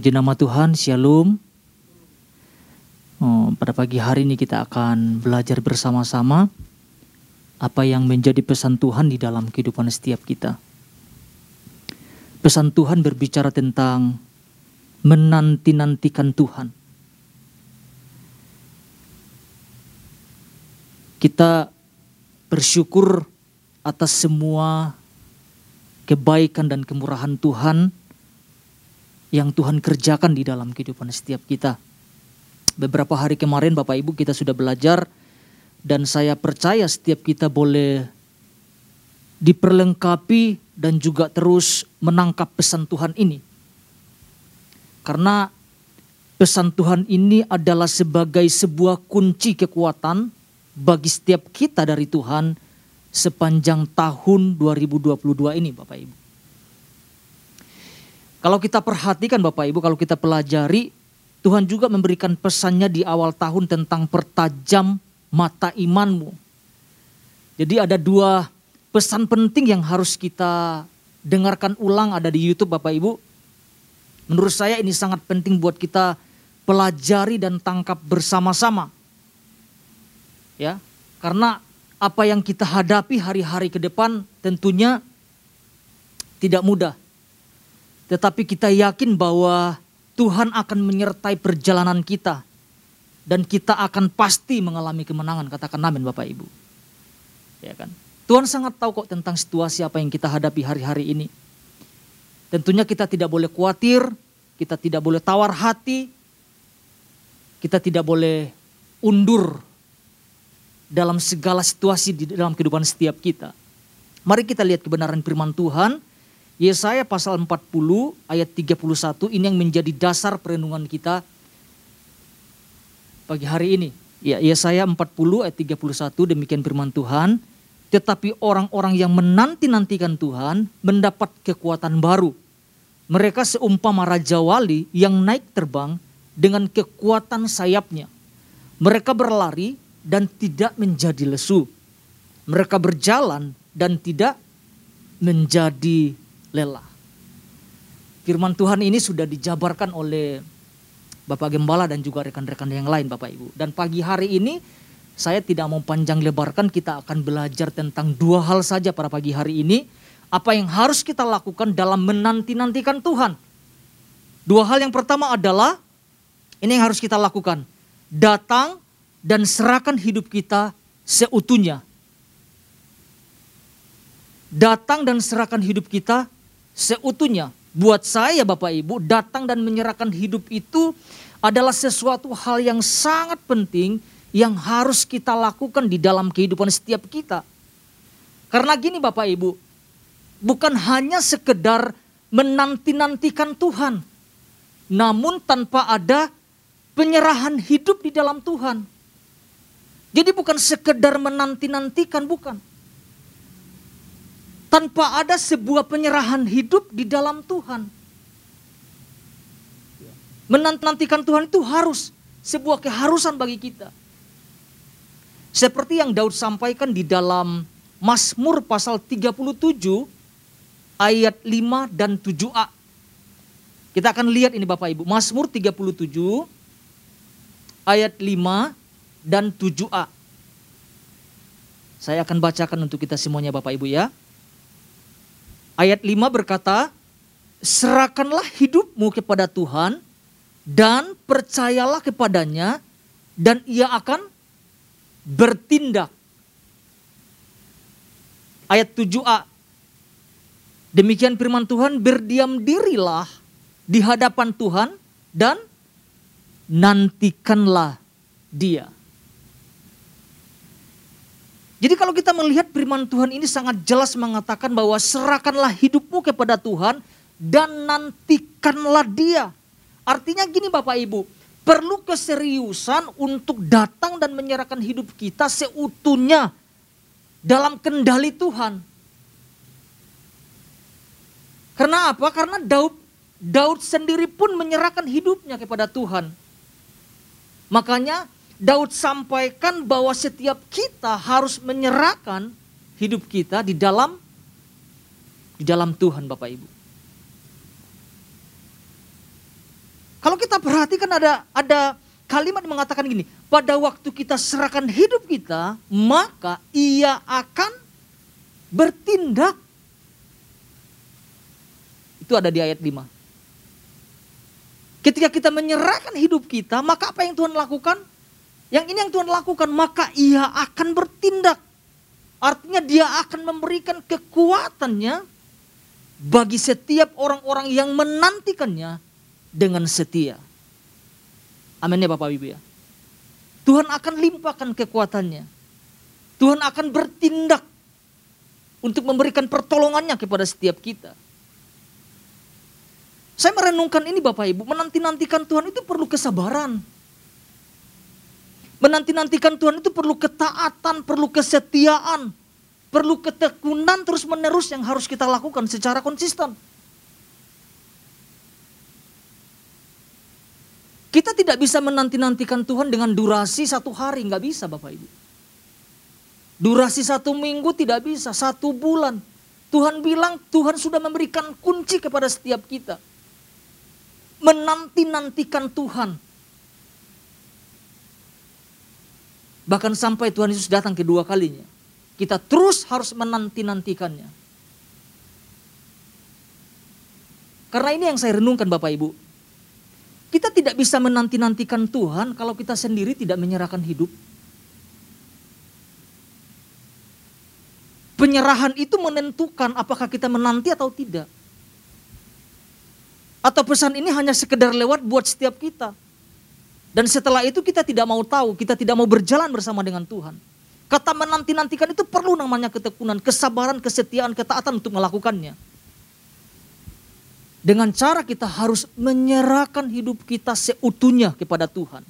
Puji nama Tuhan, Shalom. Oh, pada pagi hari ini kita akan belajar bersama-sama apa yang menjadi pesan Tuhan di dalam kehidupan setiap kita. Pesan Tuhan berbicara tentang menanti-nantikan Tuhan. Kita bersyukur atas semua kebaikan dan kemurahan Tuhan yang Tuhan kerjakan di dalam kehidupan setiap kita. Beberapa hari kemarin Bapak Ibu kita sudah belajar dan saya percaya setiap kita boleh diperlengkapi dan juga terus menangkap pesan Tuhan ini. Karena pesan Tuhan ini adalah sebagai sebuah kunci kekuatan bagi setiap kita dari Tuhan sepanjang tahun 2022 ini Bapak Ibu. Kalau kita perhatikan Bapak Ibu, kalau kita pelajari, Tuhan juga memberikan pesannya di awal tahun tentang pertajam mata imanmu. Jadi ada dua pesan penting yang harus kita dengarkan ulang ada di YouTube Bapak Ibu. Menurut saya ini sangat penting buat kita pelajari dan tangkap bersama-sama. Ya, karena apa yang kita hadapi hari-hari ke depan tentunya tidak mudah. Tetapi kita yakin bahwa Tuhan akan menyertai perjalanan kita. Dan kita akan pasti mengalami kemenangan. Katakan amin Bapak Ibu. Ya kan? Tuhan sangat tahu kok tentang situasi apa yang kita hadapi hari-hari ini. Tentunya kita tidak boleh khawatir, kita tidak boleh tawar hati, kita tidak boleh undur dalam segala situasi di dalam kehidupan setiap kita. Mari kita lihat kebenaran firman Tuhan Yesaya pasal 40 ayat 31 ini yang menjadi dasar perenungan kita pagi hari ini. Ya, Yesaya 40 ayat 31 demikian firman Tuhan. Tetapi orang-orang yang menanti-nantikan Tuhan mendapat kekuatan baru. Mereka seumpama Raja Wali yang naik terbang dengan kekuatan sayapnya. Mereka berlari dan tidak menjadi lesu. Mereka berjalan dan tidak menjadi lelah. Firman Tuhan ini sudah dijabarkan oleh Bapak Gembala dan juga rekan-rekan yang lain Bapak Ibu. Dan pagi hari ini saya tidak mau panjang lebarkan kita akan belajar tentang dua hal saja pada pagi hari ini. Apa yang harus kita lakukan dalam menanti-nantikan Tuhan. Dua hal yang pertama adalah ini yang harus kita lakukan. Datang dan serahkan hidup kita seutuhnya. Datang dan serahkan hidup kita seutuhnya. Buat saya Bapak Ibu, datang dan menyerahkan hidup itu adalah sesuatu hal yang sangat penting yang harus kita lakukan di dalam kehidupan setiap kita. Karena gini Bapak Ibu, bukan hanya sekedar menanti-nantikan Tuhan, namun tanpa ada penyerahan hidup di dalam Tuhan. Jadi bukan sekedar menanti-nantikan, bukan tanpa ada sebuah penyerahan hidup di dalam Tuhan. Menantikan Tuhan itu harus sebuah keharusan bagi kita. Seperti yang Daud sampaikan di dalam Mazmur pasal 37 ayat 5 dan 7a. Kita akan lihat ini Bapak Ibu. Mazmur 37 ayat 5 dan 7a. Saya akan bacakan untuk kita semuanya Bapak Ibu ya. Ayat 5 berkata, serahkanlah hidupmu kepada Tuhan dan percayalah kepadanya dan ia akan bertindak. Ayat 7a. Demikian firman Tuhan, berdiam dirilah di hadapan Tuhan dan nantikanlah dia. Jadi kalau kita melihat firman Tuhan ini sangat jelas mengatakan bahwa serahkanlah hidupmu kepada Tuhan dan nantikanlah dia. Artinya gini Bapak Ibu, perlu keseriusan untuk datang dan menyerahkan hidup kita seutuhnya dalam kendali Tuhan. Karena apa? Karena Daud Daud sendiri pun menyerahkan hidupnya kepada Tuhan. Makanya Daud sampaikan bahwa setiap kita harus menyerahkan hidup kita di dalam di dalam Tuhan Bapak Ibu. Kalau kita perhatikan ada ada kalimat yang mengatakan gini, pada waktu kita serahkan hidup kita, maka ia akan bertindak. Itu ada di ayat 5. Ketika kita menyerahkan hidup kita, maka apa yang Tuhan lakukan? Yang ini yang Tuhan lakukan, maka ia akan bertindak. Artinya dia akan memberikan kekuatannya bagi setiap orang-orang yang menantikannya dengan setia. Amin ya Bapak Ibu ya. Tuhan akan limpahkan kekuatannya. Tuhan akan bertindak untuk memberikan pertolongannya kepada setiap kita. Saya merenungkan ini Bapak Ibu, menanti-nantikan Tuhan itu perlu kesabaran. Menanti-nantikan Tuhan itu perlu ketaatan, perlu kesetiaan, perlu ketekunan terus menerus yang harus kita lakukan secara konsisten. Kita tidak bisa menanti-nantikan Tuhan dengan durasi satu hari, nggak bisa Bapak Ibu. Durasi satu minggu tidak bisa, satu bulan. Tuhan bilang Tuhan sudah memberikan kunci kepada setiap kita. Menanti-nantikan Tuhan. Bahkan sampai Tuhan Yesus datang kedua kalinya. Kita terus harus menanti-nantikannya. Karena ini yang saya renungkan Bapak Ibu. Kita tidak bisa menanti-nantikan Tuhan kalau kita sendiri tidak menyerahkan hidup. Penyerahan itu menentukan apakah kita menanti atau tidak. Atau pesan ini hanya sekedar lewat buat setiap kita. Dan setelah itu kita tidak mau tahu, kita tidak mau berjalan bersama dengan Tuhan. Kata menanti-nantikan itu perlu namanya ketekunan, kesabaran, kesetiaan, ketaatan untuk melakukannya. Dengan cara kita harus menyerahkan hidup kita seutuhnya kepada Tuhan.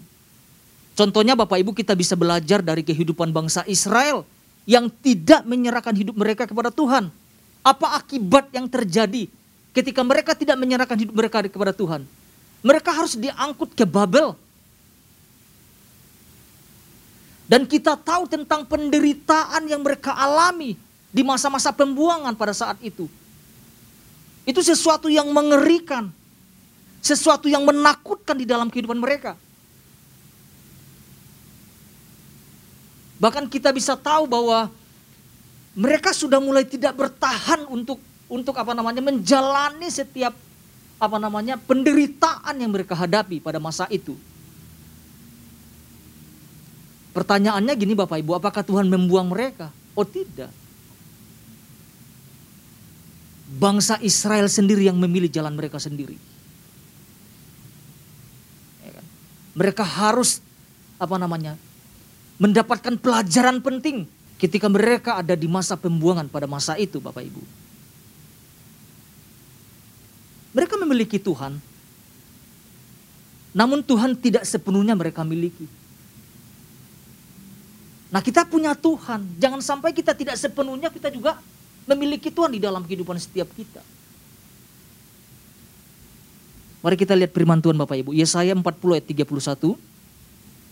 Contohnya Bapak Ibu kita bisa belajar dari kehidupan bangsa Israel yang tidak menyerahkan hidup mereka kepada Tuhan. Apa akibat yang terjadi ketika mereka tidak menyerahkan hidup mereka kepada Tuhan? Mereka harus diangkut ke Babel. Dan kita tahu tentang penderitaan yang mereka alami di masa-masa pembuangan pada saat itu. Itu sesuatu yang mengerikan. Sesuatu yang menakutkan di dalam kehidupan mereka. Bahkan kita bisa tahu bahwa mereka sudah mulai tidak bertahan untuk untuk apa namanya menjalani setiap apa namanya penderitaan yang mereka hadapi pada masa itu. Pertanyaannya gini Bapak Ibu, apakah Tuhan membuang mereka? Oh tidak bangsa Israel sendiri yang memilih jalan mereka sendiri. Ya kan? Mereka harus apa namanya mendapatkan pelajaran penting ketika mereka ada di masa pembuangan pada masa itu Bapak Ibu. Mereka memiliki Tuhan, namun Tuhan tidak sepenuhnya mereka miliki. Nah kita punya Tuhan, jangan sampai kita tidak sepenuhnya kita juga memiliki Tuhan di dalam kehidupan setiap kita. Mari kita lihat firman Tuhan Bapak Ibu. Yesaya 40 ayat 31.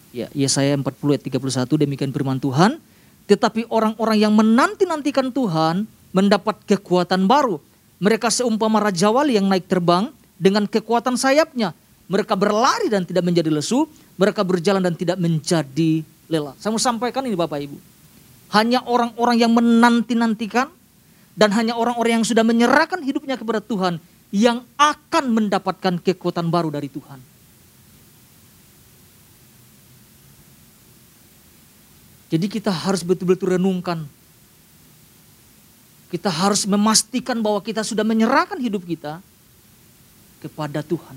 Ya, Yesaya 40 ayat 31 demikian firman Tuhan. Tetapi orang-orang yang menanti-nantikan Tuhan mendapat kekuatan baru. Mereka seumpama raja wali yang naik terbang dengan kekuatan sayapnya. Mereka berlari dan tidak menjadi lesu. Mereka berjalan dan tidak menjadi lelah. Saya mau sampaikan ini Bapak Ibu. Hanya orang-orang yang menanti-nantikan dan hanya orang-orang yang sudah menyerahkan hidupnya kepada Tuhan yang akan mendapatkan kekuatan baru dari Tuhan. Jadi kita harus betul-betul renungkan. Kita harus memastikan bahwa kita sudah menyerahkan hidup kita kepada Tuhan.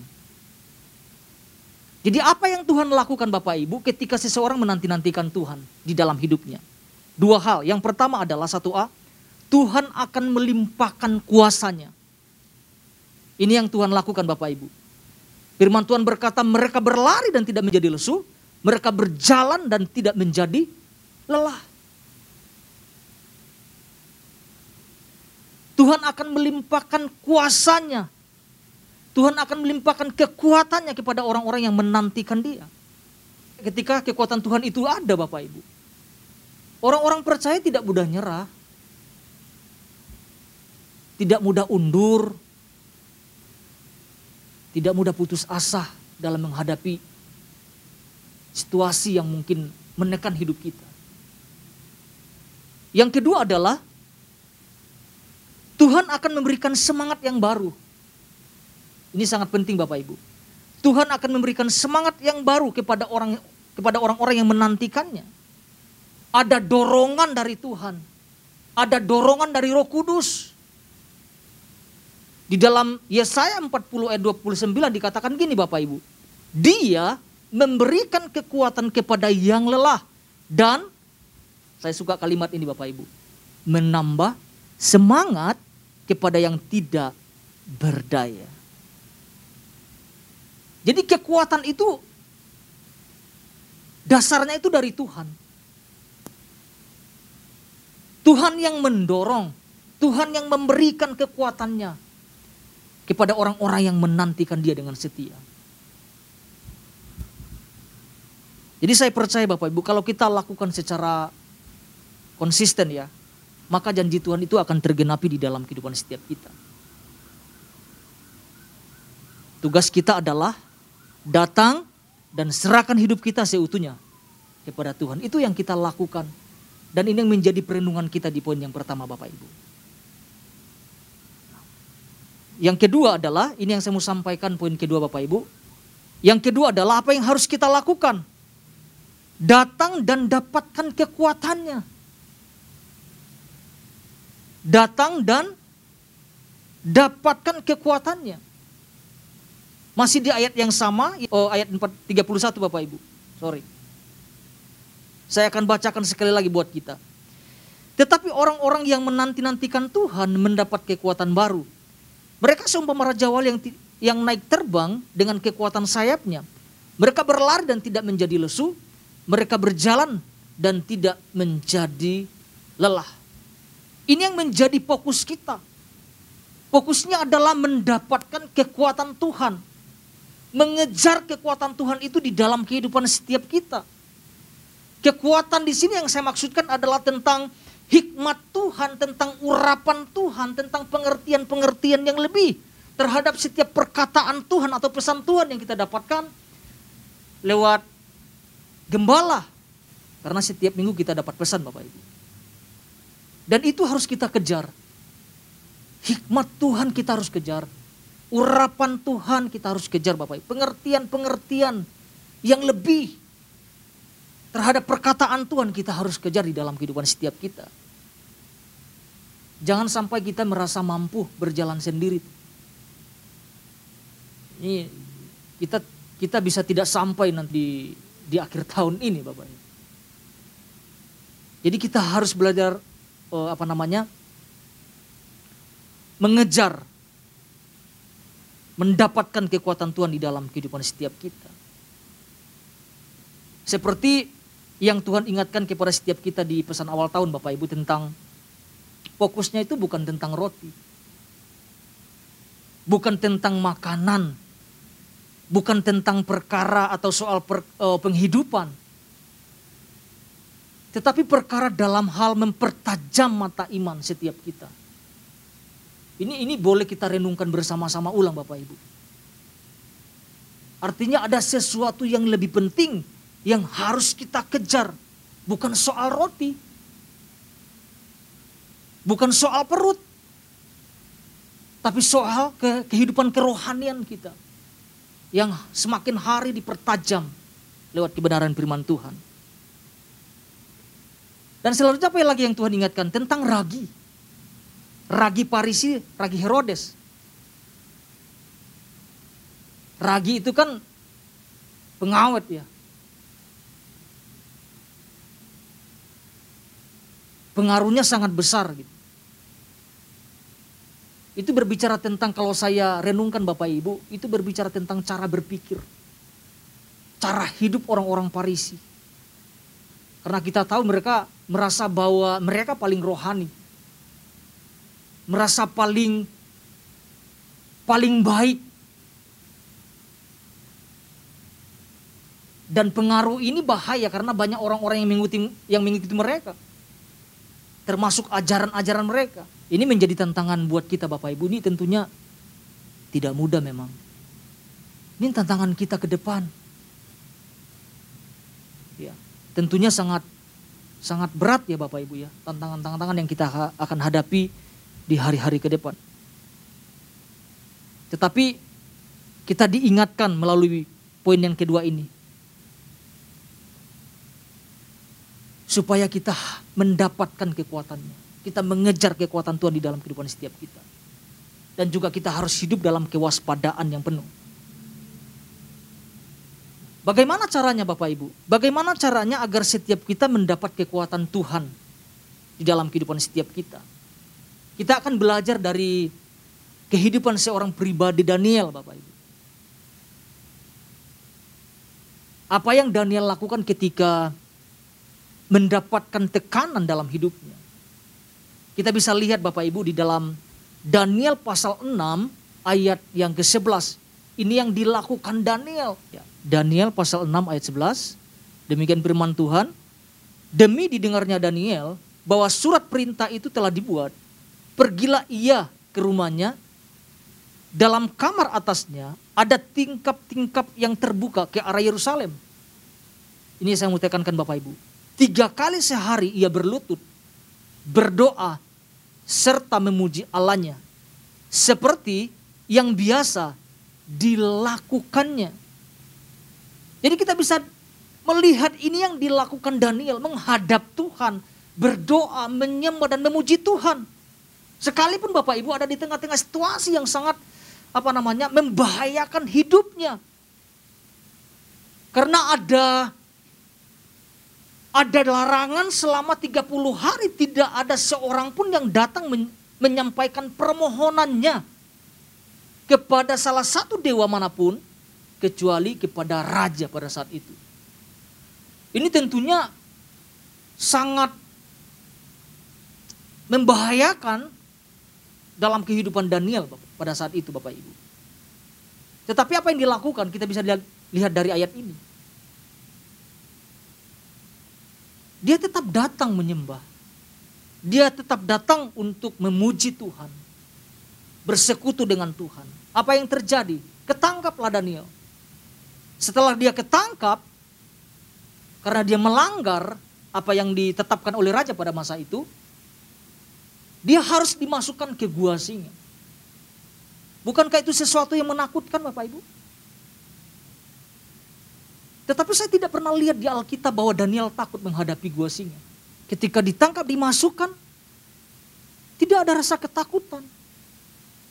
Jadi apa yang Tuhan lakukan Bapak Ibu ketika seseorang menanti-nantikan Tuhan di dalam hidupnya? Dua hal. Yang pertama adalah satu A, Tuhan akan melimpahkan kuasanya. Ini yang Tuhan lakukan Bapak Ibu. Firman Tuhan berkata mereka berlari dan tidak menjadi lesu. Mereka berjalan dan tidak menjadi lelah. Tuhan akan melimpahkan kuasanya. Tuhan akan melimpahkan kekuatannya kepada orang-orang yang menantikan dia. Ketika kekuatan Tuhan itu ada Bapak Ibu. Orang-orang percaya tidak mudah nyerah tidak mudah undur, tidak mudah putus asa dalam menghadapi situasi yang mungkin menekan hidup kita. Yang kedua adalah Tuhan akan memberikan semangat yang baru. Ini sangat penting Bapak Ibu. Tuhan akan memberikan semangat yang baru kepada orang kepada orang-orang yang menantikannya. Ada dorongan dari Tuhan. Ada dorongan dari Roh Kudus. Di dalam Yesaya 40 ayat 29 dikatakan gini Bapak Ibu. Dia memberikan kekuatan kepada yang lelah dan saya suka kalimat ini Bapak Ibu. Menambah semangat kepada yang tidak berdaya. Jadi kekuatan itu dasarnya itu dari Tuhan. Tuhan yang mendorong, Tuhan yang memberikan kekuatannya kepada orang-orang yang menantikan dia dengan setia. Jadi saya percaya Bapak Ibu kalau kita lakukan secara konsisten ya, maka janji Tuhan itu akan tergenapi di dalam kehidupan setiap kita. Tugas kita adalah datang dan serahkan hidup kita seutuhnya kepada Tuhan. Itu yang kita lakukan. Dan ini yang menjadi perenungan kita di poin yang pertama Bapak Ibu. Yang kedua adalah, ini yang saya mau sampaikan poin kedua Bapak Ibu. Yang kedua adalah apa yang harus kita lakukan. Datang dan dapatkan kekuatannya datang dan dapatkan kekuatannya. Masih di ayat yang sama, oh ayat 31 Bapak Ibu. Sorry. Saya akan bacakan sekali lagi buat kita. Tetapi orang-orang yang menanti-nantikan Tuhan mendapat kekuatan baru. Mereka seumpama raja wali yang yang naik terbang dengan kekuatan sayapnya. Mereka berlari dan tidak menjadi lesu. Mereka berjalan dan tidak menjadi lelah. Ini yang menjadi fokus kita. Fokusnya adalah mendapatkan kekuatan Tuhan. Mengejar kekuatan Tuhan itu di dalam kehidupan setiap kita. Kekuatan di sini yang saya maksudkan adalah tentang hikmat Tuhan, tentang urapan Tuhan, tentang pengertian-pengertian yang lebih terhadap setiap perkataan Tuhan atau pesan Tuhan yang kita dapatkan lewat gembala. Karena setiap minggu kita dapat pesan Bapak Ibu. Dan itu harus kita kejar. Hikmat Tuhan kita harus kejar. Urapan Tuhan kita harus kejar Bapak Ibu. Pengertian-pengertian yang lebih terhadap perkataan Tuhan kita harus kejar di dalam kehidupan setiap kita. Jangan sampai kita merasa mampu berjalan sendiri. Ini kita kita bisa tidak sampai nanti di, di akhir tahun ini Bapak Ibu. Jadi kita harus belajar uh, apa namanya mengejar mendapatkan kekuatan Tuhan di dalam kehidupan setiap kita. Seperti yang Tuhan ingatkan kepada setiap kita di pesan awal tahun Bapak Ibu tentang fokusnya itu bukan tentang roti. Bukan tentang makanan. Bukan tentang perkara atau soal per, uh, penghidupan tetapi perkara dalam hal mempertajam mata iman setiap kita. Ini ini boleh kita renungkan bersama-sama ulang Bapak Ibu. Artinya ada sesuatu yang lebih penting yang harus kita kejar. Bukan soal roti. Bukan soal perut. Tapi soal ke, kehidupan kerohanian kita. Yang semakin hari dipertajam lewat kebenaran firman Tuhan. Dan selanjutnya apa lagi yang Tuhan ingatkan? Tentang ragi. Ragi Parisi, ragi Herodes. Ragi itu kan pengawet ya. Pengaruhnya sangat besar gitu. Itu berbicara tentang kalau saya renungkan Bapak Ibu, itu berbicara tentang cara berpikir. Cara hidup orang-orang Parisi karena kita tahu mereka merasa bahwa mereka paling rohani. Merasa paling paling baik. Dan pengaruh ini bahaya karena banyak orang-orang yang mengikuti yang mengikuti mereka. Termasuk ajaran-ajaran mereka. Ini menjadi tantangan buat kita Bapak Ibu ini tentunya tidak mudah memang. Ini tantangan kita ke depan. Ya, tentunya sangat sangat berat ya Bapak Ibu ya, tantangan-tantangan yang kita akan hadapi di hari-hari ke depan. Tetapi kita diingatkan melalui poin yang kedua ini. Supaya kita mendapatkan kekuatannya. Kita mengejar kekuatan Tuhan di dalam kehidupan setiap kita. Dan juga kita harus hidup dalam kewaspadaan yang penuh. Bagaimana caranya Bapak Ibu? Bagaimana caranya agar setiap kita mendapat kekuatan Tuhan di dalam kehidupan setiap kita? Kita akan belajar dari kehidupan seorang pribadi Daniel Bapak Ibu. Apa yang Daniel lakukan ketika mendapatkan tekanan dalam hidupnya. Kita bisa lihat Bapak Ibu di dalam Daniel pasal 6 ayat yang ke-11. Ini yang dilakukan Daniel. Ya. Daniel pasal 6 ayat 11. Demikian firman Tuhan. Demi didengarnya Daniel bahwa surat perintah itu telah dibuat. Pergilah ia ke rumahnya. Dalam kamar atasnya ada tingkap-tingkap yang terbuka ke arah Yerusalem. Ini saya mau tekankan Bapak Ibu. Tiga kali sehari ia berlutut, berdoa, serta memuji Allahnya. Seperti yang biasa dilakukannya jadi kita bisa melihat ini yang dilakukan Daniel menghadap Tuhan, berdoa, menyembah dan memuji Tuhan. Sekalipun Bapak Ibu ada di tengah-tengah situasi yang sangat apa namanya membahayakan hidupnya. Karena ada ada larangan selama 30 hari tidak ada seorang pun yang datang men, menyampaikan permohonannya kepada salah satu dewa mana pun kecuali kepada raja pada saat itu. Ini tentunya sangat membahayakan dalam kehidupan Daniel pada saat itu Bapak Ibu. Tetapi apa yang dilakukan kita bisa lihat dari ayat ini. Dia tetap datang menyembah. Dia tetap datang untuk memuji Tuhan. Bersekutu dengan Tuhan. Apa yang terjadi? Ketangkaplah Daniel. Setelah dia ketangkap, karena dia melanggar apa yang ditetapkan oleh raja pada masa itu, dia harus dimasukkan ke gua singa. Bukankah itu sesuatu yang menakutkan Bapak Ibu? Tetapi saya tidak pernah lihat di Alkitab bahwa Daniel takut menghadapi gua singa. Ketika ditangkap, dimasukkan, tidak ada rasa ketakutan.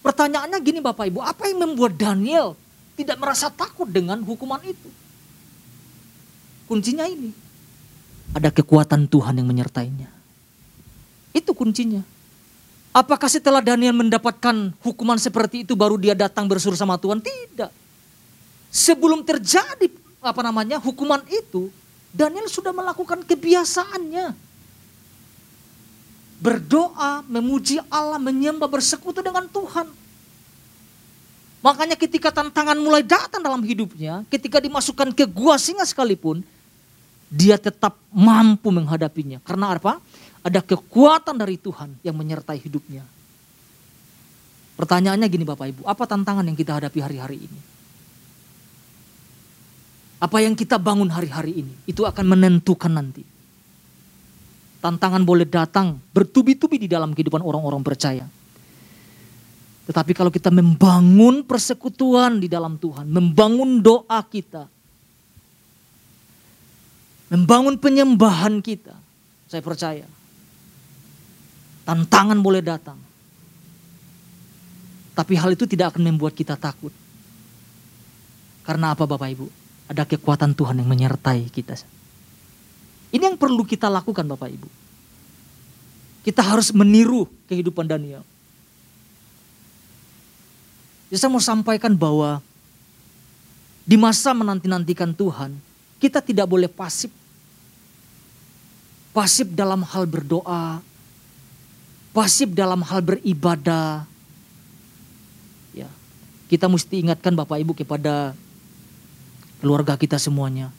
Pertanyaannya gini Bapak Ibu, apa yang membuat Daniel tidak merasa takut dengan hukuman itu. Kuncinya ini. Ada kekuatan Tuhan yang menyertainya. Itu kuncinya. Apakah setelah Daniel mendapatkan hukuman seperti itu baru dia datang bersuruh sama Tuhan? Tidak. Sebelum terjadi apa namanya hukuman itu, Daniel sudah melakukan kebiasaannya. Berdoa, memuji Allah, menyembah, bersekutu dengan Tuhan. Makanya ketika tantangan mulai datang dalam hidupnya, ketika dimasukkan ke gua singa sekalipun, dia tetap mampu menghadapinya. Karena apa? Ada kekuatan dari Tuhan yang menyertai hidupnya. Pertanyaannya gini Bapak Ibu, apa tantangan yang kita hadapi hari-hari ini? Apa yang kita bangun hari-hari ini, itu akan menentukan nanti. Tantangan boleh datang bertubi-tubi di dalam kehidupan orang-orang percaya. Tetapi kalau kita membangun persekutuan di dalam Tuhan, membangun doa kita, membangun penyembahan kita, saya percaya tantangan boleh datang. Tapi hal itu tidak akan membuat kita takut. Karena apa Bapak Ibu? Ada kekuatan Tuhan yang menyertai kita. Ini yang perlu kita lakukan Bapak Ibu. Kita harus meniru kehidupan Daniel. Jadi saya mau sampaikan bahwa di masa menanti-nantikan Tuhan, kita tidak boleh pasif. Pasif dalam hal berdoa, pasif dalam hal beribadah. Ya, kita mesti ingatkan Bapak Ibu kepada keluarga kita semuanya.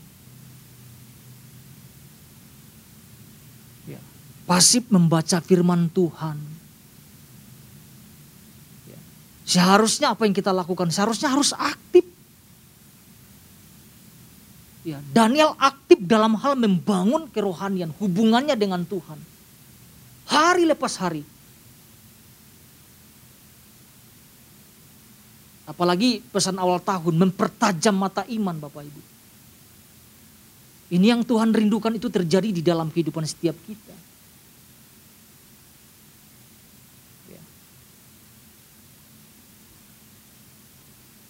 Ya, pasif membaca firman Tuhan Seharusnya apa yang kita lakukan? Seharusnya harus aktif. Ya, Daniel aktif dalam hal membangun kerohanian, hubungannya dengan Tuhan. Hari lepas hari. Apalagi pesan awal tahun mempertajam mata iman Bapak Ibu. Ini yang Tuhan rindukan itu terjadi di dalam kehidupan setiap kita. Ya.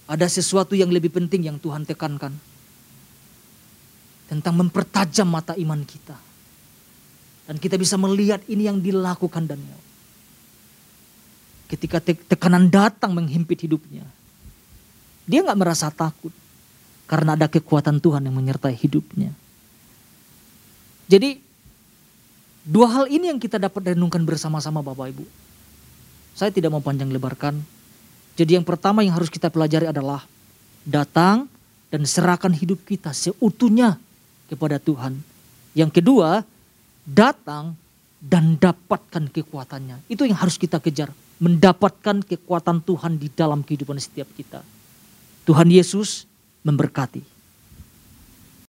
Ada sesuatu yang lebih penting yang Tuhan tekankan tentang mempertajam mata iman kita. Dan kita bisa melihat ini yang dilakukan Daniel. Ketika tekanan datang menghimpit hidupnya. Dia nggak merasa takut. Karena ada kekuatan Tuhan yang menyertai hidupnya. Jadi dua hal ini yang kita dapat renungkan bersama-sama Bapak Ibu. Saya tidak mau panjang lebarkan. Jadi yang pertama yang harus kita pelajari adalah datang dan serahkan hidup kita seutuhnya kepada Tuhan. Yang kedua, datang dan dapatkan kekuatannya. Itu yang harus kita kejar. Mendapatkan kekuatan Tuhan di dalam kehidupan setiap kita. Tuhan Yesus memberkati.